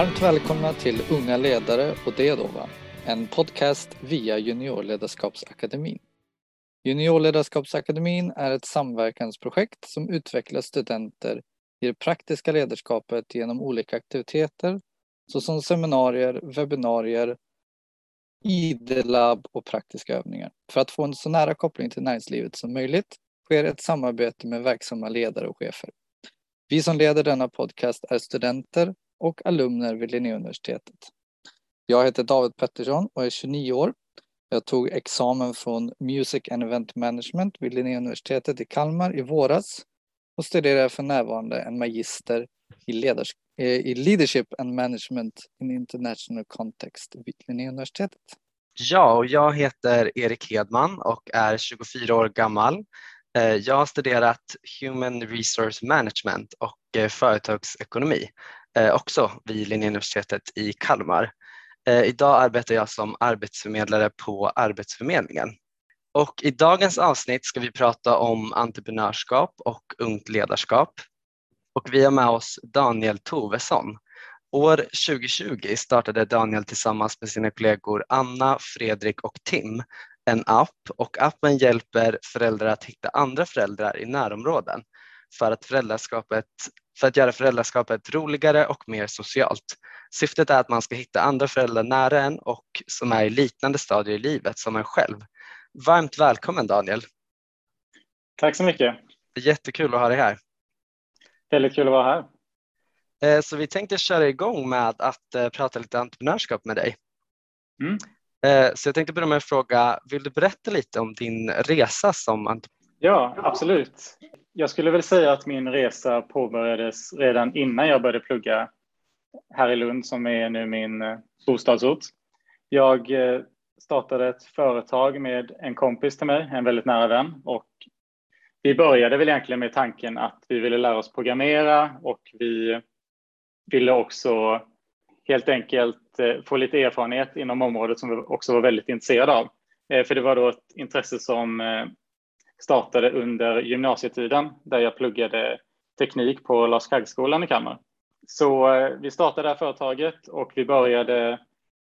Varmt välkomna till Unga ledare och det då va? En podcast via Juniorledarskapsakademin. Juniorledarskapsakademin är ett samverkansprojekt som utvecklar studenter i det praktiska ledarskapet genom olika aktiviteter såsom seminarier, webbinarier, ID-labb och praktiska övningar. För att få en så nära koppling till näringslivet som möjligt sker ett samarbete med verksamma ledare och chefer. Vi som leder denna podcast är studenter och alumner vid Linnéuniversitetet. Jag heter David Pettersson och är 29 år. Jag tog examen från Music and Event Management vid Linnéuniversitetet i Kalmar i våras och studerar för närvarande en magister i, leders eh, i Leadership and Management in International Context vid Linnéuniversitetet. Ja, och jag heter Erik Hedman och är 24 år gammal. Eh, jag har studerat Human Resource Management och eh, företagsekonomi Eh, också vid Linnéuniversitetet i Kalmar. Eh, idag arbetar jag som arbetsförmedlare på Arbetsförmedlingen och I dagens avsnitt ska vi prata om entreprenörskap och ungt ledarskap. Och vi har med oss Daniel Tovesson. År 2020 startade Daniel tillsammans med sina kollegor Anna, Fredrik och Tim en app och appen hjälper föräldrar att hitta andra föräldrar i närområden för att, föräldraskapet, för att göra föräldraskapet roligare och mer socialt. Syftet är att man ska hitta andra föräldrar nära en och som är i liknande stadier i livet som en själv Varmt välkommen Daniel. Tack så mycket. Jättekul att ha dig här. Väldigt kul att vara här. Eh, så vi tänkte köra igång med att eh, prata lite entreprenörskap med dig. Mm. Eh, så jag tänkte börja med att fråga, vill du berätta lite om din resa som entreprenör? Ja, absolut. Jag skulle väl säga att min resa påbörjades redan innan jag började plugga här i Lund som är nu min eh, bostadsort. Jag eh, startade ett företag med en kompis till mig, en väldigt nära vän. Och vi började väl egentligen med tanken att vi ville lära oss programmera och vi ville också helt enkelt eh, få lite erfarenhet inom området som vi också var väldigt intresserade av. För det var då ett intresse som startade under gymnasietiden där jag pluggade teknik på Lars Kaggskolan i Kalmar. Så eh, vi startade det här företaget och vi började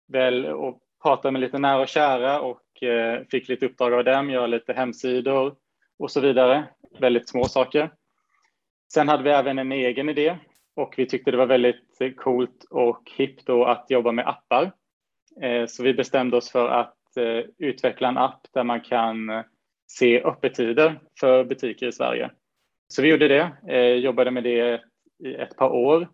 väl och prata med lite nära och kära och eh, fick lite uppdrag av dem, göra lite hemsidor och så vidare. Väldigt små saker. Sen hade vi även en egen idé och vi tyckte det var väldigt eh, coolt och hippt att jobba med appar. Så vi bestämde oss för att utveckla en app där man kan se öppettider för butiker i Sverige. Så vi gjorde det, eh, jobbade med det i ett par år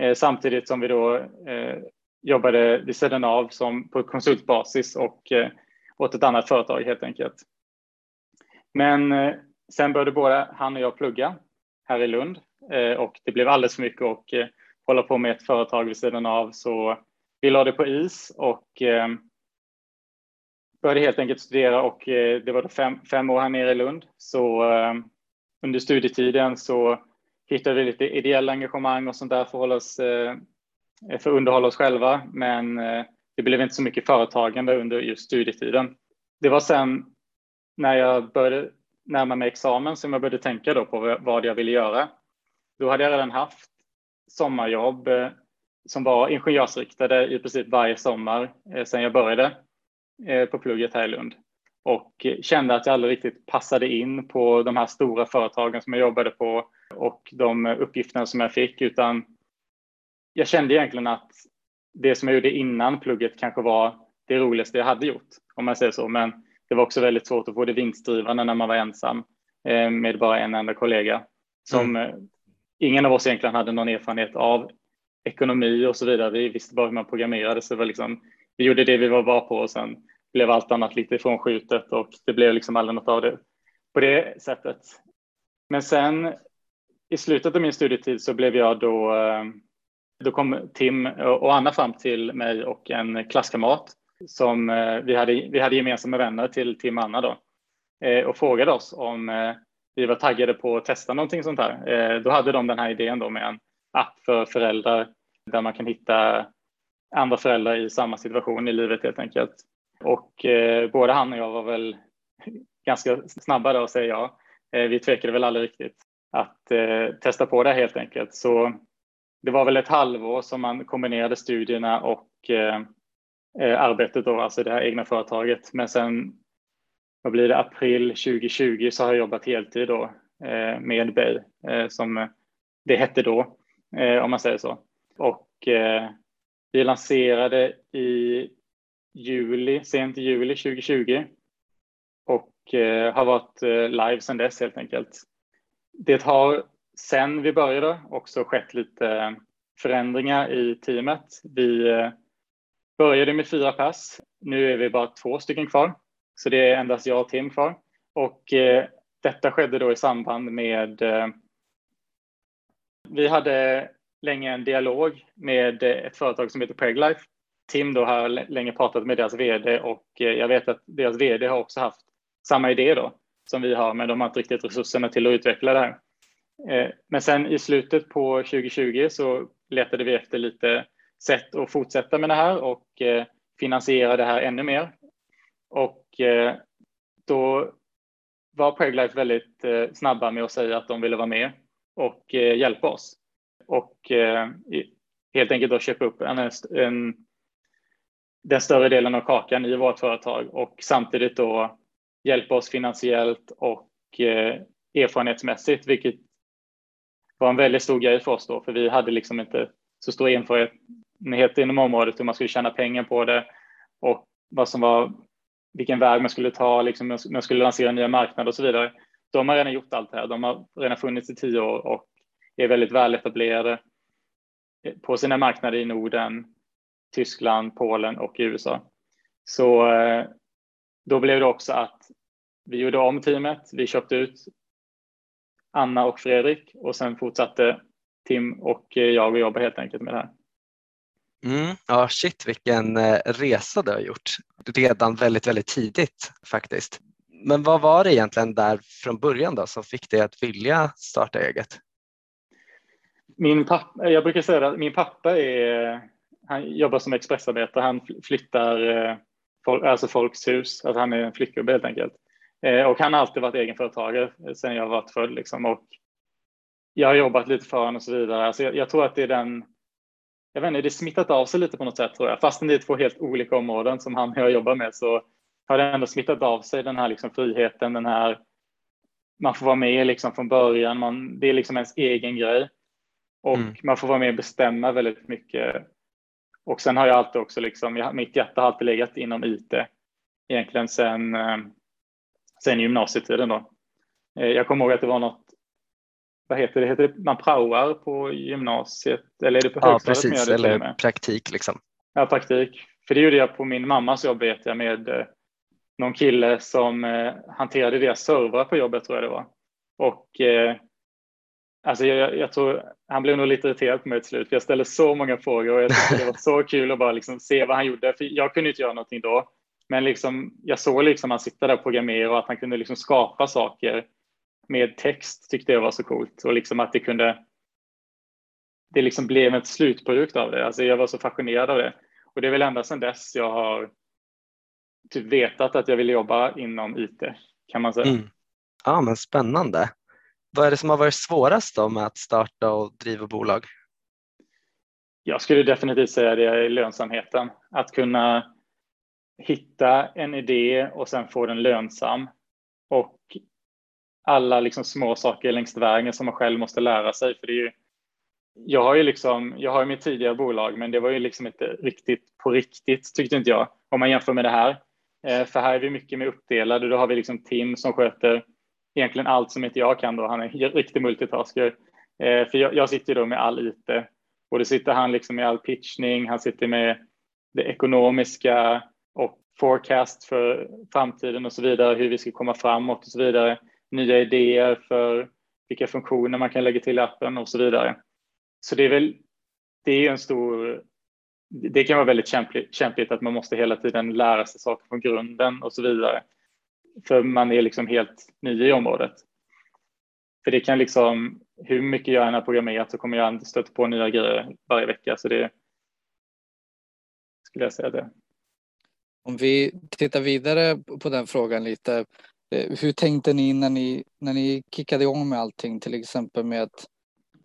eh, samtidigt som vi då eh, jobbade vid sidan av som på konsultbasis och eh, åt ett annat företag helt enkelt. Men eh, sen började både han och jag plugga här i Lund eh, och det blev alldeles för mycket att eh, hålla på med ett företag vid sidan av så vi lade det på is och eh, började helt enkelt studera och eh, det var fem, fem år här nere i Lund. Så eh, under studietiden så hittade vi lite ideella engagemang och sånt där för att hålla oss eh, för att underhålla oss själva, men det blev inte så mycket företagande under just studietiden. Det var sen när jag började närma mig examen som jag började tänka då på vad jag ville göra. Då hade jag redan haft sommarjobb som var ingenjörsriktade i princip varje sommar sedan jag började på plugget här i Lund och kände att jag aldrig riktigt passade in på de här stora företagen som jag jobbade på och de uppgifterna som jag fick utan jag kände egentligen att det som jag gjorde innan plugget kanske var det roligaste jag hade gjort, om man säger så. Men det var också väldigt svårt att få det vinstdrivande när man var ensam eh, med bara en enda kollega som mm. Eh, ingen av oss egentligen hade någon erfarenhet av ekonomi och så vidare. Vi visste bara hur man programmerade, så det var liksom, vi gjorde det vi var bra på och sen blev allt annat lite ifrånskjutet och det blev liksom aldrig något av det på det sättet. Men sen i slutet av min studietid så blev jag då eh, då kom Tim och Anna fram till mig och en klasskamrat som eh, vi hade, vi hade gemensamma vänner till Tim och Anna då eh, och frågade oss om vi var taggade på att testa någonting sånt här. Då hade de den här idén då med en app för föräldrar där man kan hitta andra föräldrar i samma situation i livet helt enkelt. Och eh, både han och jag var väl ganska snabba då att säga ja. Eh, vi tvekade väl aldrig riktigt att eh, testa på det helt enkelt. Så det var väl ett halvår som man kombinerade studierna och eh, eh arbetet då, alltså det här egna företaget. Men sen, vad blir det, april 2020 så har jag jobbat heltid då eh, med Bay eh, som det hette då, eh, om man säger så. Och eh, vi lanserade i juli, sent i juli 2020 och eh, har varit eh, live sedan dess helt enkelt. Det har sedan vi började också skett lite förändringar i teamet. Vi eh, började med fyra pass. Nu är vi bara två stycken kvar, så det är endast jag och Tim kvar. Och eh, detta skedde då i samband med vi hade länge en dialog med ett företag som heter Preglife. Tim då har länge pratat med deras vd och eh, jag vet att deras vd har också haft samma idé då som vi har, men de har inte riktigt resurserna till att utveckla det här. Eh, men sen i slutet på 2020 så letade vi efter lite sätt att fortsätta med det här och eh, finansiera det här ännu mer. Och då var Preglife väldigt snabba med att säga att de ville vara med och hjälpa oss. Och eh, helt enkelt då köpa upp en, en, den större delen av kakan i vårt företag och samtidigt då hjälpa oss finansiellt och eh, erfarenhetsmässigt, vilket var en väldigt stor grej för oss då, för vi hade liksom inte så stor erfarenhet inom området hur man skulle tjäna pengar på det och vad som var, vilken väg man skulle ta, liksom, man skulle lansera nya marknader och så vidare. De har redan gjort allt det här. De har redan funnits i tio år och är väldigt väletablerade på sina marknader i Norden, Tyskland, Polen och USA. Så eh, då blev det också att vi gjorde om teamet. Vi köpte ut Anna och Fredrik och sen fortsatte Tim och eh, jag och jobba helt enkelt med det här. Mm, ja, shit vilken eh, resa du har gjort redan väldigt, väldigt tidigt faktiskt. Men vad var det egentligen där från början då som fick dig att vilja starta eget? Min pappa, jag brukar säga att min pappa är, han jobbar som expressarbetare. Han flyttar eh, folk, alltså folks hus, alltså han är en flickgubbe helt enkelt. Eh, och han har alltid varit egenföretagare eh, sedan jag var född. Liksom. Och jag har jobbat lite för honom och så vidare. Alltså jag, jag, tror att det är den, jag vet inte, det smittat av sig lite på något sätt tror jag. Fastän det är två helt olika områden som han och jag jobbar med så har det ändå smittat av sig den här liksom friheten, den här man får vara med liksom från början, man, det är liksom ens egen grej. Och mm. man får vara med och bestämma väldigt mycket. Och sen har jag alltid också liksom, jag, mitt hjärta har alltid legat inom IT. Egentligen sen eh, sen gymnasietiden då. Eh, jag kommer ihåg att det var något, vad heter det, heter det man praoar på gymnasiet eller är det på högstadiet? Ja, precis, eller praktik liksom. Ja, praktik. För det gjorde jag på min mammas jobb vet jag med eh, någon kille som hanterade deras servrar på jobbet tror jag det var. Och alltså jag, jag, tror han blev nog lite irriterad på mig till slut för jag ställde så många frågor och jag tyckte det var så kul att bara liksom se vad han gjorde. För jag kunde inte göra någonting då. Men liksom, jag såg liksom han sitta där och programmera och att han kunde liksom skapa saker med text tyckte jag var så coolt och liksom att det kunde. Det liksom blev ett slutprodukt av det. Alltså jag var så fascinerad av det och det är väl ända sedan dess jag har typ vetat att jag vill jobba inom IT kan man säga. Mm. Ja, men spännande. Vad är det som har varit svårast då med att starta och driva bolag? Jag skulle definitivt säga det är lönsamheten. Att kunna hitta en idé och sen få den lönsam. Och alla liksom små saker längs vägen som man själv måste lära sig. För det är ju, jag har ju liksom, jag har ju mitt tidigare bolag, men det var ju liksom inte riktigt på riktigt tyckte inte jag, om man jämför med det här. Eh, för här är vi mycket mer uppdelade. Då har vi liksom Tim som sköter egentligen allt som inte jag kan då. Han är en riktig multitasker. Eh, för jag, jag sitter då med all IT och då sitter han liksom med all pitchning. Han sitter med det ekonomiska, och forecast för framtiden och så vidare, hur vi ska komma framåt och så vidare. Nya idéer för vilka funktioner man kan lägga till appen och så vidare. Så det är väl, det är en stor, det kan vara väldigt kämpligt, kämpligt att man måste hela tiden lära sig saker från grunden och så vidare. För man är liksom helt ny i området. För det kan liksom, hur mycket jag än har programmerat så kommer jag stöta på nya grejer varje vecka. Så det skulle jag säga det. Om vi tittar vidare på den frågan lite. Eh, hur tänkte ni när ni, när ni kickade igång med allting, till exempel med att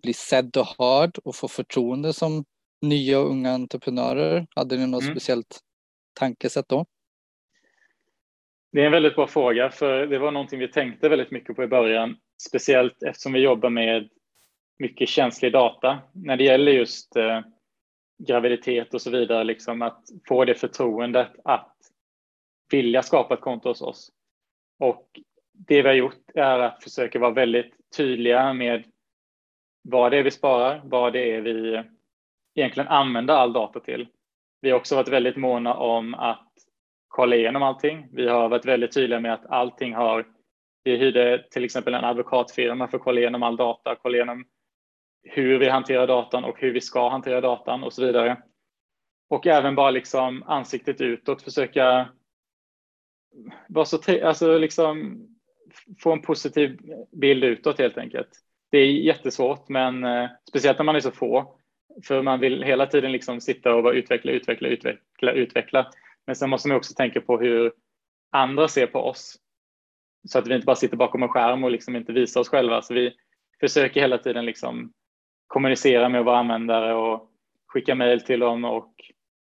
bli sedd och hörd och få förtroende som nya och unga entreprenörer? Hade ni något mm. speciellt tankesätt då? Det är en väldigt bra fråga, för det var någonting vi tänkte väldigt mycket på i början, speciellt eftersom vi jobbar med mycket känslig data när det gäller just eh, graviditet och så vidare, liksom att få det förtroendet att vilja skapa ett konto hos oss. Och det vi har gjort är att försöka vara väldigt tydliga med vad det är vi sparar, vad det är vi egentligen använder all data till. Vi har också varit väldigt måna om att kolla igenom allting. Vi har varit väldigt tydliga med att allting har, vi hyrde till exempel en advokatfirma för att kolla igenom all data, kolla igenom hur vi hanterar datan och hur vi ska hantera datan och så vidare. Och även bara liksom ansiktet utåt, försöka vara så, alltså liksom få en positiv bild utåt helt enkelt. Det är jättesvårt, men eh, speciellt när man är så få, för man vill hela tiden liksom sitta och bara utveckla, utveckla, utveckla, utveckla. Men sen måste man också tänka på hur andra ser på oss. Så att vi inte bara sitter bakom en skärm och liksom inte visar oss själva. Så vi försöker hela tiden liksom kommunicera med våra användare och skicka mejl till dem och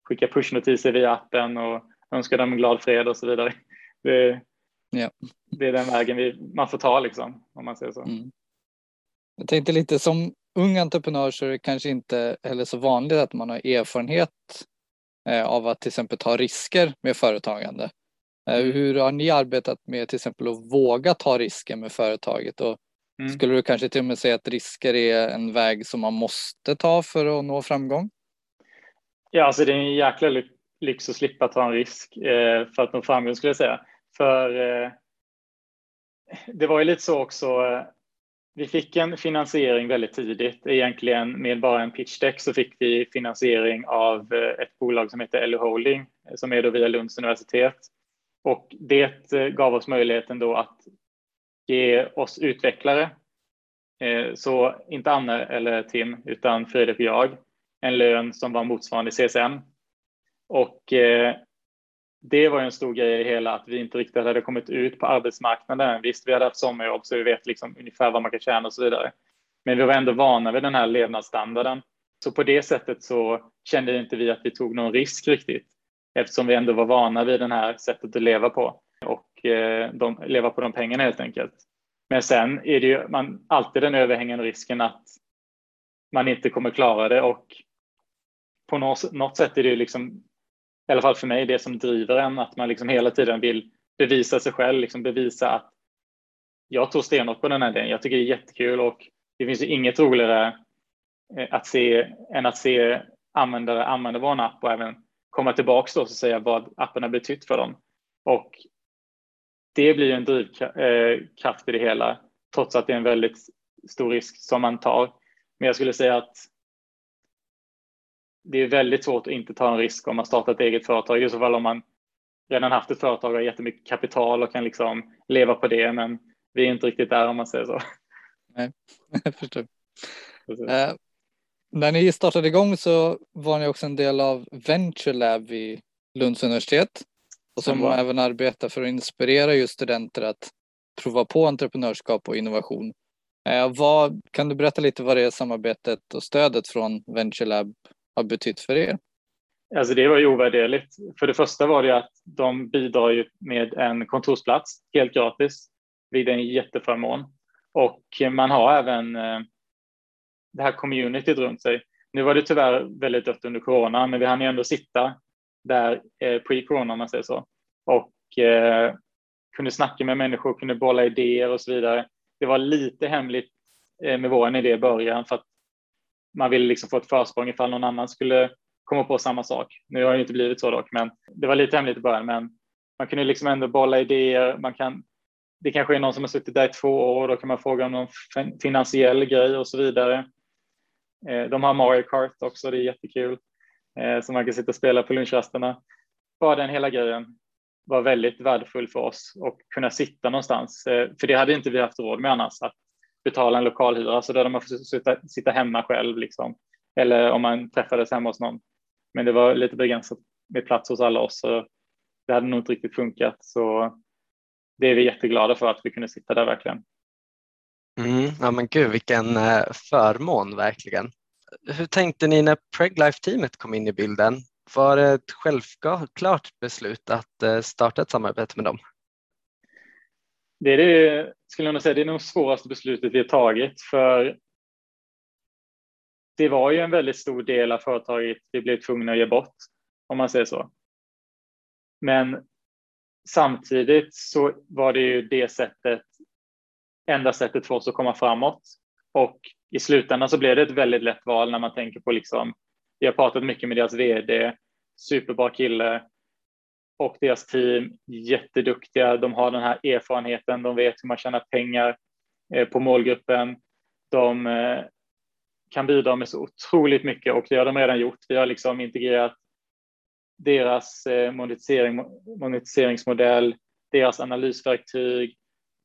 skicka pushnotiser via appen och önska dem en glad fred och så vidare. Det, ja. det är den vägen vi, man får ta liksom, om man säger så. Mm. Jag tänkte lite som ung entreprenör så är det kanske inte heller så vanligt att man har erfarenhet av att till exempel ta risker med företagande. Eh, mm. Hur har ni arbetat med till exempel att våga ta risker med företaget och Mm. Skulle du kanske till och med säga att risker är en väg som man måste ta för att nå framgång? Ja, alltså det är en jäkla lyx att slippa ta en risk eh, för att nå framgång skulle jag säga. För eh, det var ju lite så också. Vi fick en finansiering väldigt tidigt, egentligen med bara en pitch deck så fick vi finansiering av eh, ett bolag som heter LU Holding eh, som är då via Lunds universitet. Och det eh, gav oss möjligheten då att ge oss utvecklare, så inte Anne eller Tim, utan Fredrik och jag, en lön som var motsvarande CSN. Och det var en stor grej i det hela, att vi inte riktigt hade kommit ut på arbetsmarknaden. Visst, vi hade haft sommarjobb, så vi vet liksom ungefär vad man kan tjäna och så vidare. Men vi var ändå vana vid den här levnadsstandarden. Så på det sättet så kände inte vi att vi tog någon risk riktigt, eftersom vi ändå var vana vid det här sättet att leva på och eh, de, leva på de pengarna helt enkelt. Men sen är det ju man, alltid den överhängande risken att man inte kommer klara det och på något, något sätt är det ju liksom, i alla fall för mig, det som driver en, att man liksom hela tiden vill bevisa sig själv, liksom bevisa att jag tror stenhårt på den här idén. Jag tycker det är jättekul och det finns ju inget roligare eh, att se än att se användare använda vår app och även komma tillbaks då och säga vad appen har betytt för dem. Och det blir en drivkraft eh, i det hela, trots att det är en väldigt stor risk som man tar. Men jag skulle säga att det är väldigt svårt att inte ta en risk om man startar ett eget företag, i så fall om man redan haft ett företag och har jättemycket kapital och kan liksom leva på det, men vi är inte riktigt där om man säger så. Nej, jag förstår. Eh, när ni startade igång så var ni också en del av Venture Lab vid Lunds universitet och som mm. även arbetar för att inspirera just studenter att prova på entreprenörskap och innovation. Eh, vad, kan du berätta lite vad det samarbetet och stödet från Venture Lab har betytt för er? Alltså det var ju ovärderligt. För det första var det att de bidrar ju med en kontorsplats helt gratis vid en jätteförmån. Och man har även eh, det här communityt runt sig. Nu var det tyvärr väldigt dött under corona, men vi hann ju ändå sitta där eh, pre-corona om man säger så. Och eh, kunde snacka med människor, kunde bolla idéer och så vidare. Det var lite hemligt eh, med vår idé i början för att man ville liksom få ett försprång ifall någon annan skulle komma på samma sak. Nu har det inte blivit så dock, men det var lite hemligt i början. Men man kunde liksom ändå bolla idéer. Man kan, det kanske är någon som har suttit där i två år och då kan man fråga om någon finansiell grej och så vidare. Eh, de har Mario Kart också, det är jättekul. så som man kan sitta och spela på lunchrasterna. Bara den hela grejen var väldigt värdefull för oss och kunna sitta någonstans. Eh, för det hade inte vi haft råd med annars, att betala en lokalhyra. Så alltså då hade man fått sitta, sitta hemma själv, liksom. eller om man träffades hemma hos någon. Men det var lite begränsat med plats hos alla oss, så det hade nog inte riktigt funkat. Så det är vi jätteglada för att vi kunde sitta där verkligen. Mm, ja men gud vilken eh, förmån verkligen. Hur tänkte ni när Preglife-teamet kom in i bilden? Var det ett självklart beslut att eh, starta ett samarbete med dem? Det är det, skulle jag nog säga, det är nog svåraste beslutet vi har tagit för det var ju en väldigt stor del av företaget vi blev tvungna att ge bort, om man säger så. Men samtidigt så var det ju det sättet, enda sättet för oss att komma framåt. Och i slutändan så blev det ett väldigt lätt val när man tänker på liksom, vi har pratat mycket med deras vd, superbra kille och deras team, jätteduktiga. De har den här erfarenheten, de vet hur man tjänar pengar eh, på målgruppen. De eh, kan bidra med så otroligt mycket och det har de redan gjort. Vi har liksom integrerat deras eh, monetisering, monetiseringsmodell, deras analysverktyg,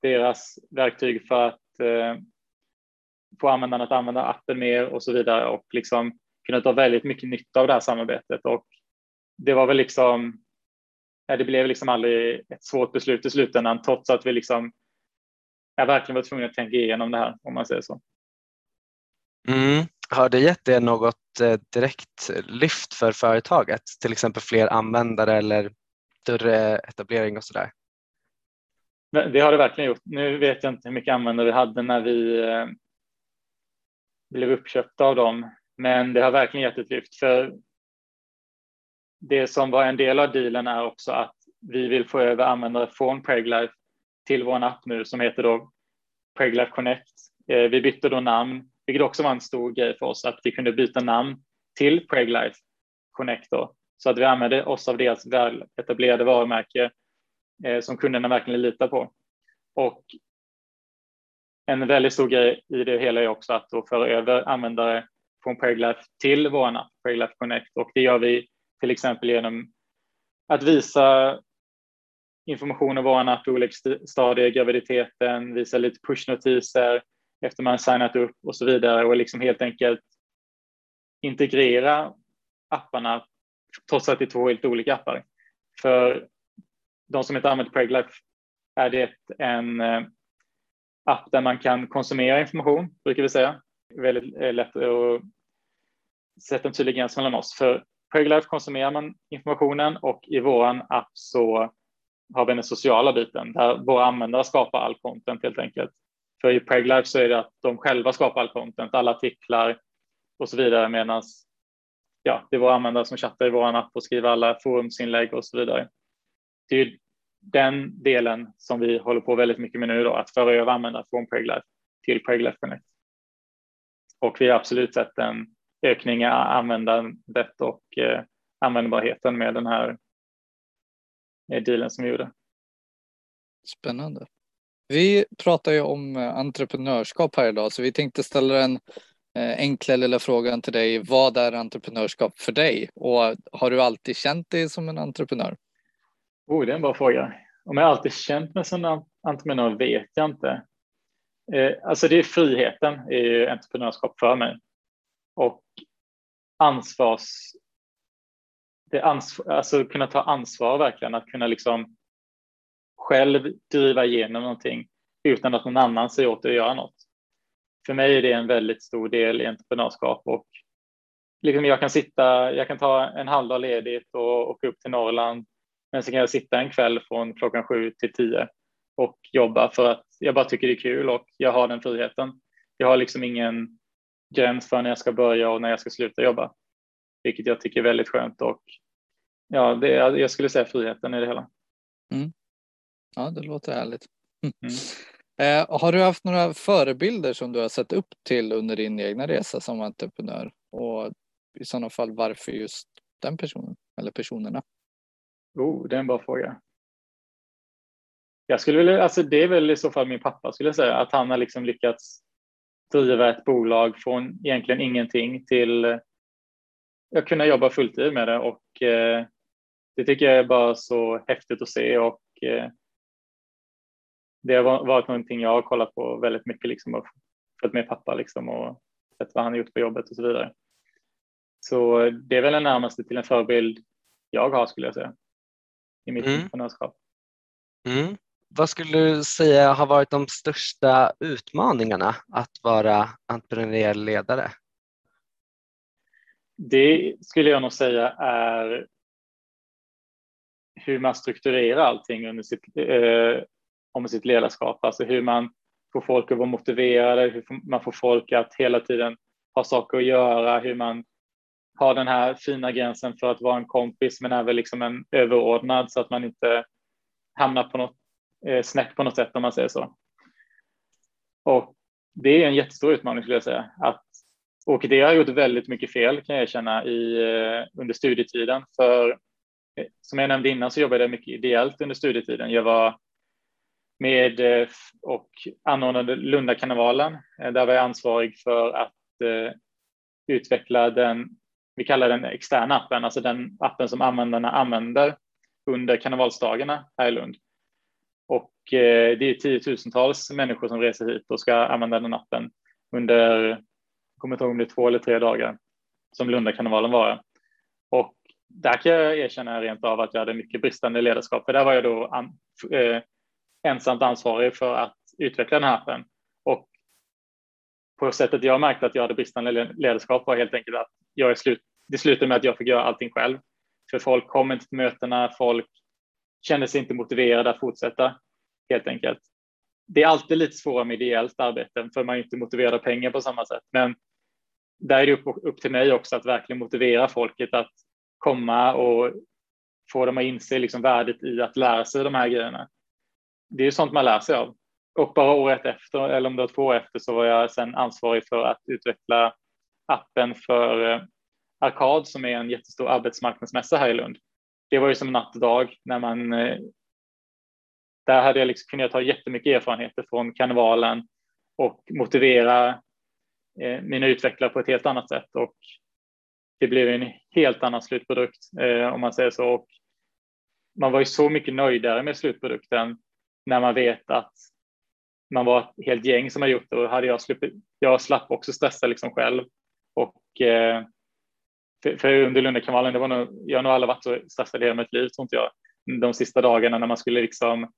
deras verktyg för att eh, få användarna att använda appen mer och så vidare och liksom kunna ta väldigt mycket nytta av det här samarbetet. Och det var väl liksom, det blev liksom aldrig ett svårt beslut i slutändan trots att vi liksom jag verkligen var tvungna att tänka igenom det här om man säger så. Mm. Har det gett er något eh, direkt lyft för företaget, till exempel fler användare eller större etablering och sådär? Det har det verkligen gjort. Nu vet jag inte hur mycket användare vi hade när vi eh, blev uppköpta av dem, men det har verkligen gett ett lyft. För det som var en del av dealen är också att vi vill få över användare från Preglife till vår app nu som heter då Preglife Connect. Eh, vi bytte då namn vilket också var en stor grej för oss att vi kunde byta namn till Preglife Connector så att vi använde oss av deras väl etablerade varumärke eh, som kunderna verkligen litar på. Och en väldigt stor grej i det hela är också att då föra över användare från Preglife till vår app Preglife Connect och det gör vi till exempel genom att visa information om vår app i olika stadier i graviditeten, visa lite pushnotiser, efter man signat upp och så vidare och liksom helt enkelt integrera apparna trots att det är två helt olika appar. För de som inte använder Preglife är det en eh, app där man kan konsumera information, brukar vi säga. Väldigt eh, lätt att sätta en tydlig gräns mellan oss. För Preglife konsumerar man informationen och i vår app så har vi den sociala biten där våra användare skapar all content helt enkelt. För i Preglife så är det att de själva skapar all content, alla artiklar och så vidare medan ja, det är våra användare som chattar i vår app och skriver alla forumsinlägg och så vidare. Det är den delen som vi håller på väldigt mycket med nu då, att föra över användare från Preglife till Preglife Connect. Och vi har absolut sett en ökning i användandet och eh, användbarheten med den här eh, dealen som vi gjorde. Spännande. Vi pratar ju om eh, entreprenörskap här idag, så vi tänkte ställa den enkla lilla frågan till dig. Vad är entreprenörskap för dig? Och har du alltid känt dig som en entreprenör? Oh, det är en bra fråga. Om jag alltid känt mig som en entreprenör vet jag inte. Eh, alltså det är friheten är ju entreprenörskap för mig. Och ansvars... Det ansvar, alltså kunna ta ansvar verkligen, att kunna liksom själv driva igenom någonting utan att någon annan säger åt dig att göra något. För mig är det en väldigt stor del i entreprenörskap och liksom jag kan sitta, jag kan ta en halvdag ledigt och åka upp till Norrland, men så kan jag sitta en kväll från klockan sju till tio och jobba för att jag bara tycker det är kul och jag har den friheten. Jag har liksom ingen gräns för när jag ska börja och när jag ska sluta jobba, vilket jag tycker är väldigt skönt och ja, det, jag skulle säga friheten i det hela. Mm. Ja, det låter härligt. Mm. Eh, har du haft några förebilder som du har sett upp till under din egna resa som entreprenör? Och i sådana fall varför just den personen eller personerna? Oh, det är en bra fråga. Jag skulle vilja, alltså det är väl i så fall min pappa skulle jag säga, att han har liksom lyckats driva ett bolag från egentligen ingenting till att kunna jobba fulltid med det och eh, det tycker jag är bara så häftigt att se och eh, det har varit någonting jag har kollat på väldigt mycket liksom och följt med pappa liksom och sett vad han har gjort på jobbet och så vidare. Så det är väl den närmaste till en förebild jag har skulle jag säga i mitt mm. entreprenörskap. Mm vad skulle du säga har varit de största utmaningarna att vara entreprenöriell ledare? Det skulle jag nog säga är hur man strukturerar allting under sitt, eh, om sitt ledarskap, alltså hur man får folk att vara motiverade, hur man får folk att hela tiden ha saker att göra, hur man har den här fina gränsen för att vara en kompis men även liksom en överordnad så att man inte hamnar på något Eh, snett på något sätt om man säger så. Och det är en jättestor utmaning skulle jag säga. Att, och det har jag gjort väldigt mycket fel kan jag erkänna i, eh, under studietiden. För eh, som jag nämnde innan så jobbade jag mycket ideellt under studietiden. Jag var med eh, och anordnade Lundakarnevalen. Eh, där var jag ansvarig för att eh, utveckla den, vi kallar den externa appen, alltså den appen som användarna använder under karnevalsdagarna här i Lund. Och eh, det är tiotusentals människor som reser hit och ska använda den appen under, jag kommer inte ihåg om det är två eller tre dagar som Lundakarnevalen var. Och där kan jag erkänna rent av att jag hade mycket bristande ledarskap, för där var jag då an, eh, ensamt ansvarig för att utveckla den här appen. Och på sättet jag märkte att jag hade bristande ledarskap var helt enkelt att jag är slut, det slutade med att jag fick göra allting själv. För folk kom inte till mötena, folk kände sig inte motiverade att fortsätta helt enkelt. Det är alltid lite svårare med ideellt arbete för man är inte motiverad av pengar på samma sätt. Men där är det upp, upp till mig också att verkligen motivera folket att komma och få dem att inse liksom värdet i att lära sig de här grejerna det är sånt man lär sig av. Och bara året efter, eller om det var två år efter, så var jag sen ansvarig för att utveckla appen för eh, Arkad som är en jättestor arbetsmarknadsmässa här i Lund. Det var ju som natt och dag när man eh, där hade jag liksom, kunnat ta jättemycket erfarenheter från karnevalen och motivera eh, mina utvecklare på ett helt annat sätt. Och det blev en helt annan slutprodukt eh, om man säger så. Och man var ju så mycket nöjdare med slutprodukten när man vet att man var ett helt gäng som har gjort det. Och hade jag sluppit, jag slapp också stressa liksom själv. Och eh, för, för under Lundakarnevalen, det var nog, jag har nog aldrig varit så stressad i hela mitt liv tror inte jag, de sista dagarna när man skulle liksom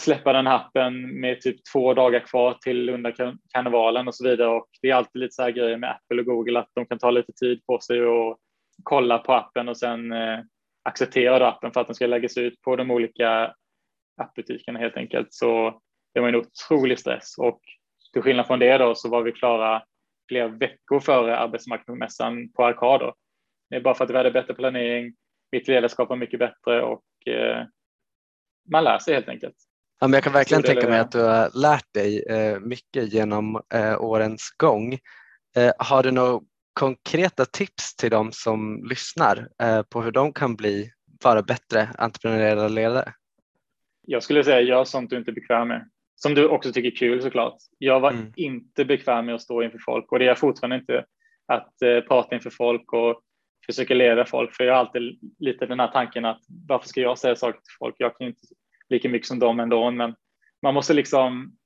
släppa den appen med typ två dagar kvar till Lundakarnevalen och så vidare och det är alltid lite så här grejer med Apple och Google att de kan ta lite tid på sig och kolla på appen och sen eh, acceptera appen för att den ska läggas ut på de olika appbutikerna helt enkelt. Så det var en otrolig stress och till skillnad från det då så var vi klara flera veckor före arbetsmarknadsmässan på Arkad. Det är bara för att vi hade bättre planering, mitt ledarskap var mycket bättre och eh, man lär sig helt enkelt. Ja, men jag kan verkligen tänka mig att du har lärt dig eh, mycket genom eh, årens gång. Eh, har du några konkreta tips till dem som lyssnar eh, på hur de kan bli vara bättre entreprenöriella ledare? Jag skulle säga gör sånt du inte är bekväm med. Som du också tycker är kul såklart. Jag var mm. inte bekväm med att stå inför folk och det är jag fortfarande inte. Att eh, prata inför folk och försöka leda folk. För jag har alltid lite den här tanken att varför ska jag säga saker till folk? Jag kan inte lika mycket som dem ändå. Men man måste liksom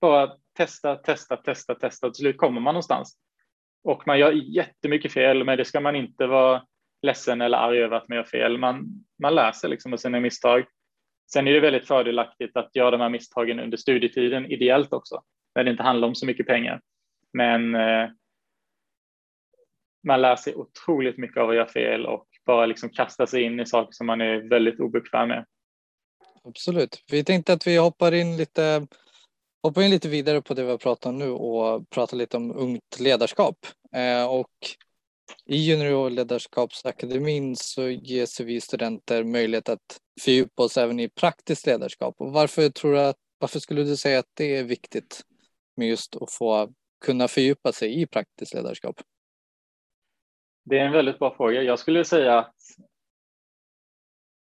bara testa, testa, testa, testa. Till slut kommer man någonstans. Och man gör jättemycket fel, men det ska man inte vara ledsen eller arg över att man gör fel. Man, man lär sig liksom av sina misstag. Sen är det väldigt fördelaktigt att göra de här misstagen under studietiden ideellt också, när det inte handlar om så mycket pengar. Men eh, man lär sig otroligt mycket av att göra fel och bara liksom kasta sig in i saker som man är väldigt obekväm med. Absolut. Vi tänkte att vi hoppar in lite, hoppar in lite vidare på det vi har pratat om nu och pratar lite om ungt ledarskap. Eh, och i Juniorledarskapsakademin så ges vi studenter möjlighet att fördjupa oss även i praktiskt ledarskap. Och varför, tror du att, varför skulle du säga att det är viktigt med just att få kunna fördjupa sig i praktiskt ledarskap? Det är en väldigt bra fråga. Jag skulle säga att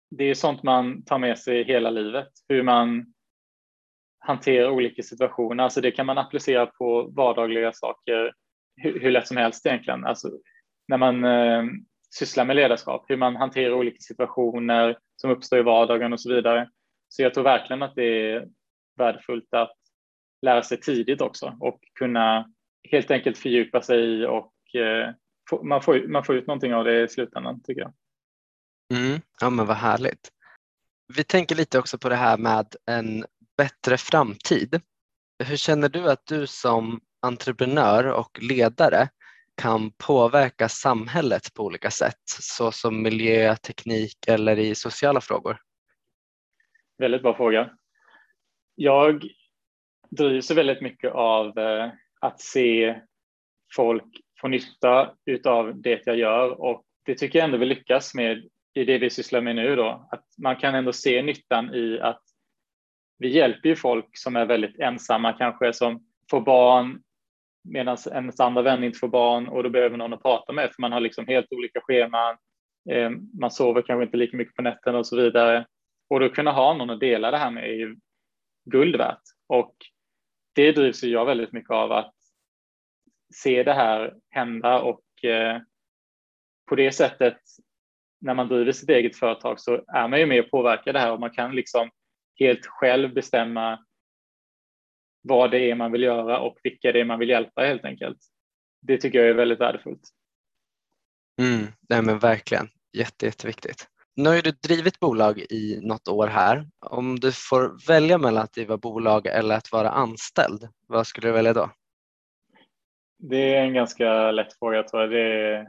det är sånt man tar med sig hela livet, hur man hanterar olika situationer. Alltså det kan man applicera på vardagliga saker hur, hur lätt som helst egentligen. Alltså när man eh, sysslar med ledarskap, hur man hanterar olika situationer som uppstår i vardagen och så vidare. Så jag tror verkligen att det är värdefullt att lära sig tidigt också och kunna helt enkelt fördjupa sig i och eh, man, får, man får ut någonting av det i slutändan tycker jag. Mm. Ja men vad härligt. Vi tänker lite också på det här med en bättre framtid. Hur känner du att du som entreprenör och ledare kan påverka samhället på olika sätt, såsom miljö, teknik eller i sociala frågor? Väldigt bra fråga. Jag drivs väldigt mycket av eh, att se folk få nytta av det jag gör och det tycker jag ändå vi lyckas med i det vi sysslar med nu då. Att man kan ändå se nyttan i att vi hjälper ju folk som är väldigt ensamma kanske som får barn medan ens andra vän inte får barn och då behöver någon att prata med för man har liksom helt olika scheman. Eh, man sover kanske inte lika mycket på nätterna och så vidare. Och då kunna ha någon att dela det här med är ju guld värt. Och det drivs ju jag väldigt mycket av att se det här hända och eh, på det sättet när man driver sitt eget företag så är man ju med och påverkar det här och man kan liksom helt själv bestämma vad det är man vill göra och vilka det är man vill hjälpa helt enkelt. Det tycker jag är väldigt värdefullt. Mm, nej men verkligen, Jätte, jätteviktigt. Nu har du drivit bolag i något år här. Om du får välja mellan att driva bolag eller att vara anställd, vad skulle du välja då? Det är en ganska lätt fråga tror jag. Det är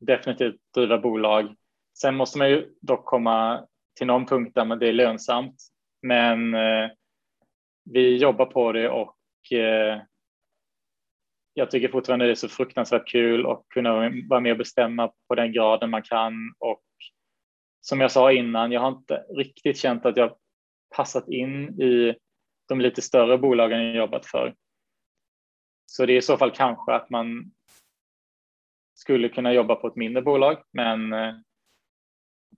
definitivt driva bolag. Sen måste man ju dock komma till någon punkt där det är lönsamt. Men eh, vi jobbar på det och eh, jag tycker fortfarande det är så fruktansvärt kul att kunna vara med och bestämma på den graden man kan och som jag sa innan, jag har inte riktigt känt att jag passat in i de lite större bolagen jag jobbat för. Så det är i så fall kanske att man skulle kunna jobba på ett mindre bolag, men eh,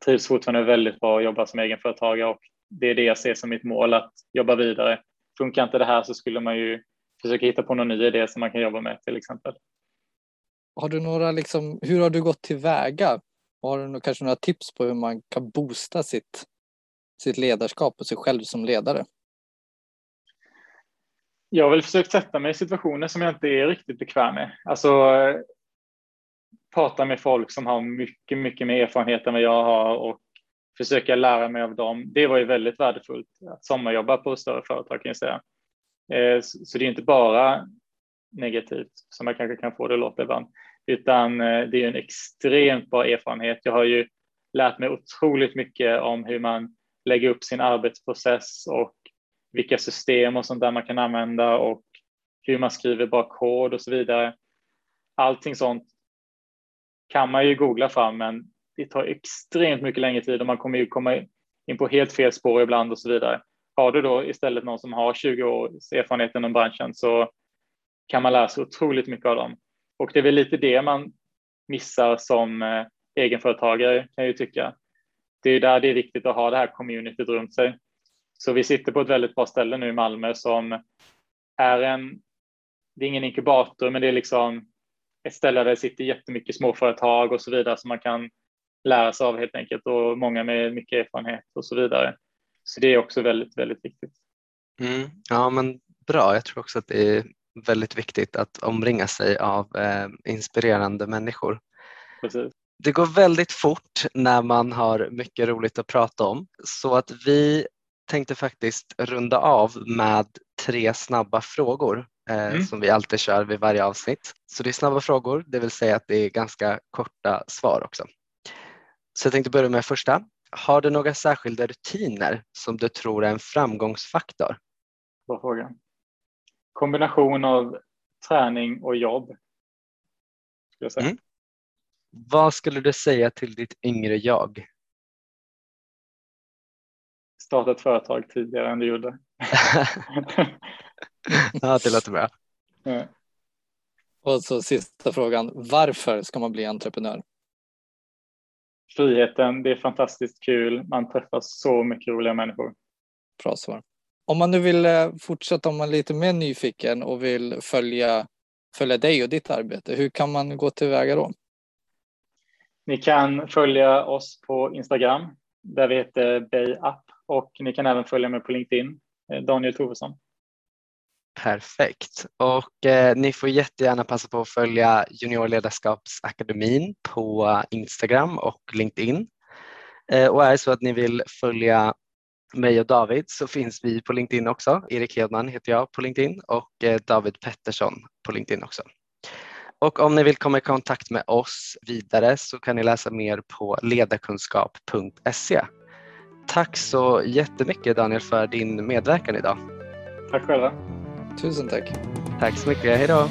trivs fortfarande väldigt bra att jobba som egenföretagare och det är det jag ser som mitt mål att jobba vidare. Funkar inte det här så skulle man ju försöka hitta på någon ny idé som man kan jobba med till exempel. Har du några liksom, hur har du gått tillväga? Har du kanske några tips på hur man kan boosta sitt, sitt ledarskap och sig själv som ledare? Jag har väl försökt sätta mig i situationer som jag inte är riktigt bekväm med. Alltså prata med folk som har mycket, mycket mer erfarenhet än vad jag har och försöka lära mig av dem. Det var ju väldigt värdefullt att sommarjobba på större företag kan jag säga. Eh, så det är inte bara negativt som man kanske kan få det att låta ibland, utan eh, det är en extremt bra erfarenhet. Jag har ju lärt mig otroligt mycket om hur man lägger upp sin arbetsprocess och vilka system och sånt där man kan använda och hur man skriver bra kod och så vidare. Allting sånt kan man ju googla fram, men det tar extremt mycket längre tid och man kommer ju komma in på helt fel spår ibland och så vidare. Har du då istället någon som har 20 års erfarenhet inom branschen så kan man lära sig otroligt mycket av dem. Och det är väl lite det man missar som eh, egenföretagare kan jag ju tycka. Det är där det är viktigt att ha det här communityt runt sig. Så vi sitter på ett väldigt bra ställe nu i Malmö som är en, det är ingen inkubator, men det är liksom ett ställe där det sitter jättemycket småföretag och så vidare som man kan lära sig av helt enkelt och många med mycket erfarenhet och så vidare. Så det är också väldigt, väldigt viktigt. Mm, ja, men bra. Jag tror också att det är väldigt viktigt att omringa sig av eh, inspirerande människor. Precis. Det går väldigt fort när man har mycket roligt att prata om så att vi tänkte faktiskt runda av med tre snabba frågor eh, mm. som vi alltid kör vid varje avsnitt. Så det är snabba frågor, det vill säga att det är ganska korta svar också. Så jag tänkte börja med första. Har du några särskilda rutiner som du tror är en framgångsfaktor? Bra fråga. Kombination av träning och jobb. Jag säga. Mm. Vad skulle du säga till ditt yngre jag? Starta ett företag tidigare än du gjorde. ja, det låter bra. Ja. Och så sista frågan. Varför ska man bli entreprenör? Friheten, det är fantastiskt kul. Man träffar så mycket roliga människor. Bra svar. Om man nu vill eh, fortsätta, om man är lite mer nyfiken och vill följa, följa dig och ditt arbete, hur kan man gå tillväga då? Ni kan följa oss på Instagram där vi heter BayUp och ni kan även följa mig på LinkedIn, eh, Daniel Tovesson. Perfekt. Och eh, ni får jättegärna passa på att följa Juniorledarskapsakademin på Instagram och LinkedIn. Eh, och är det så att ni vill följa mig och David så finns vi på LinkedIn också. Erik Hedman heter jag på LinkedIn och eh, David Pettersson på LinkedIn också. Och om ni vill komma i kontakt med oss vidare så kan ni läsa mer på ledarkunskap.se. Tack så jättemycket Daniel för din medverkan idag. Tack själva. Tusen tack. Tack så mycket. Hej då.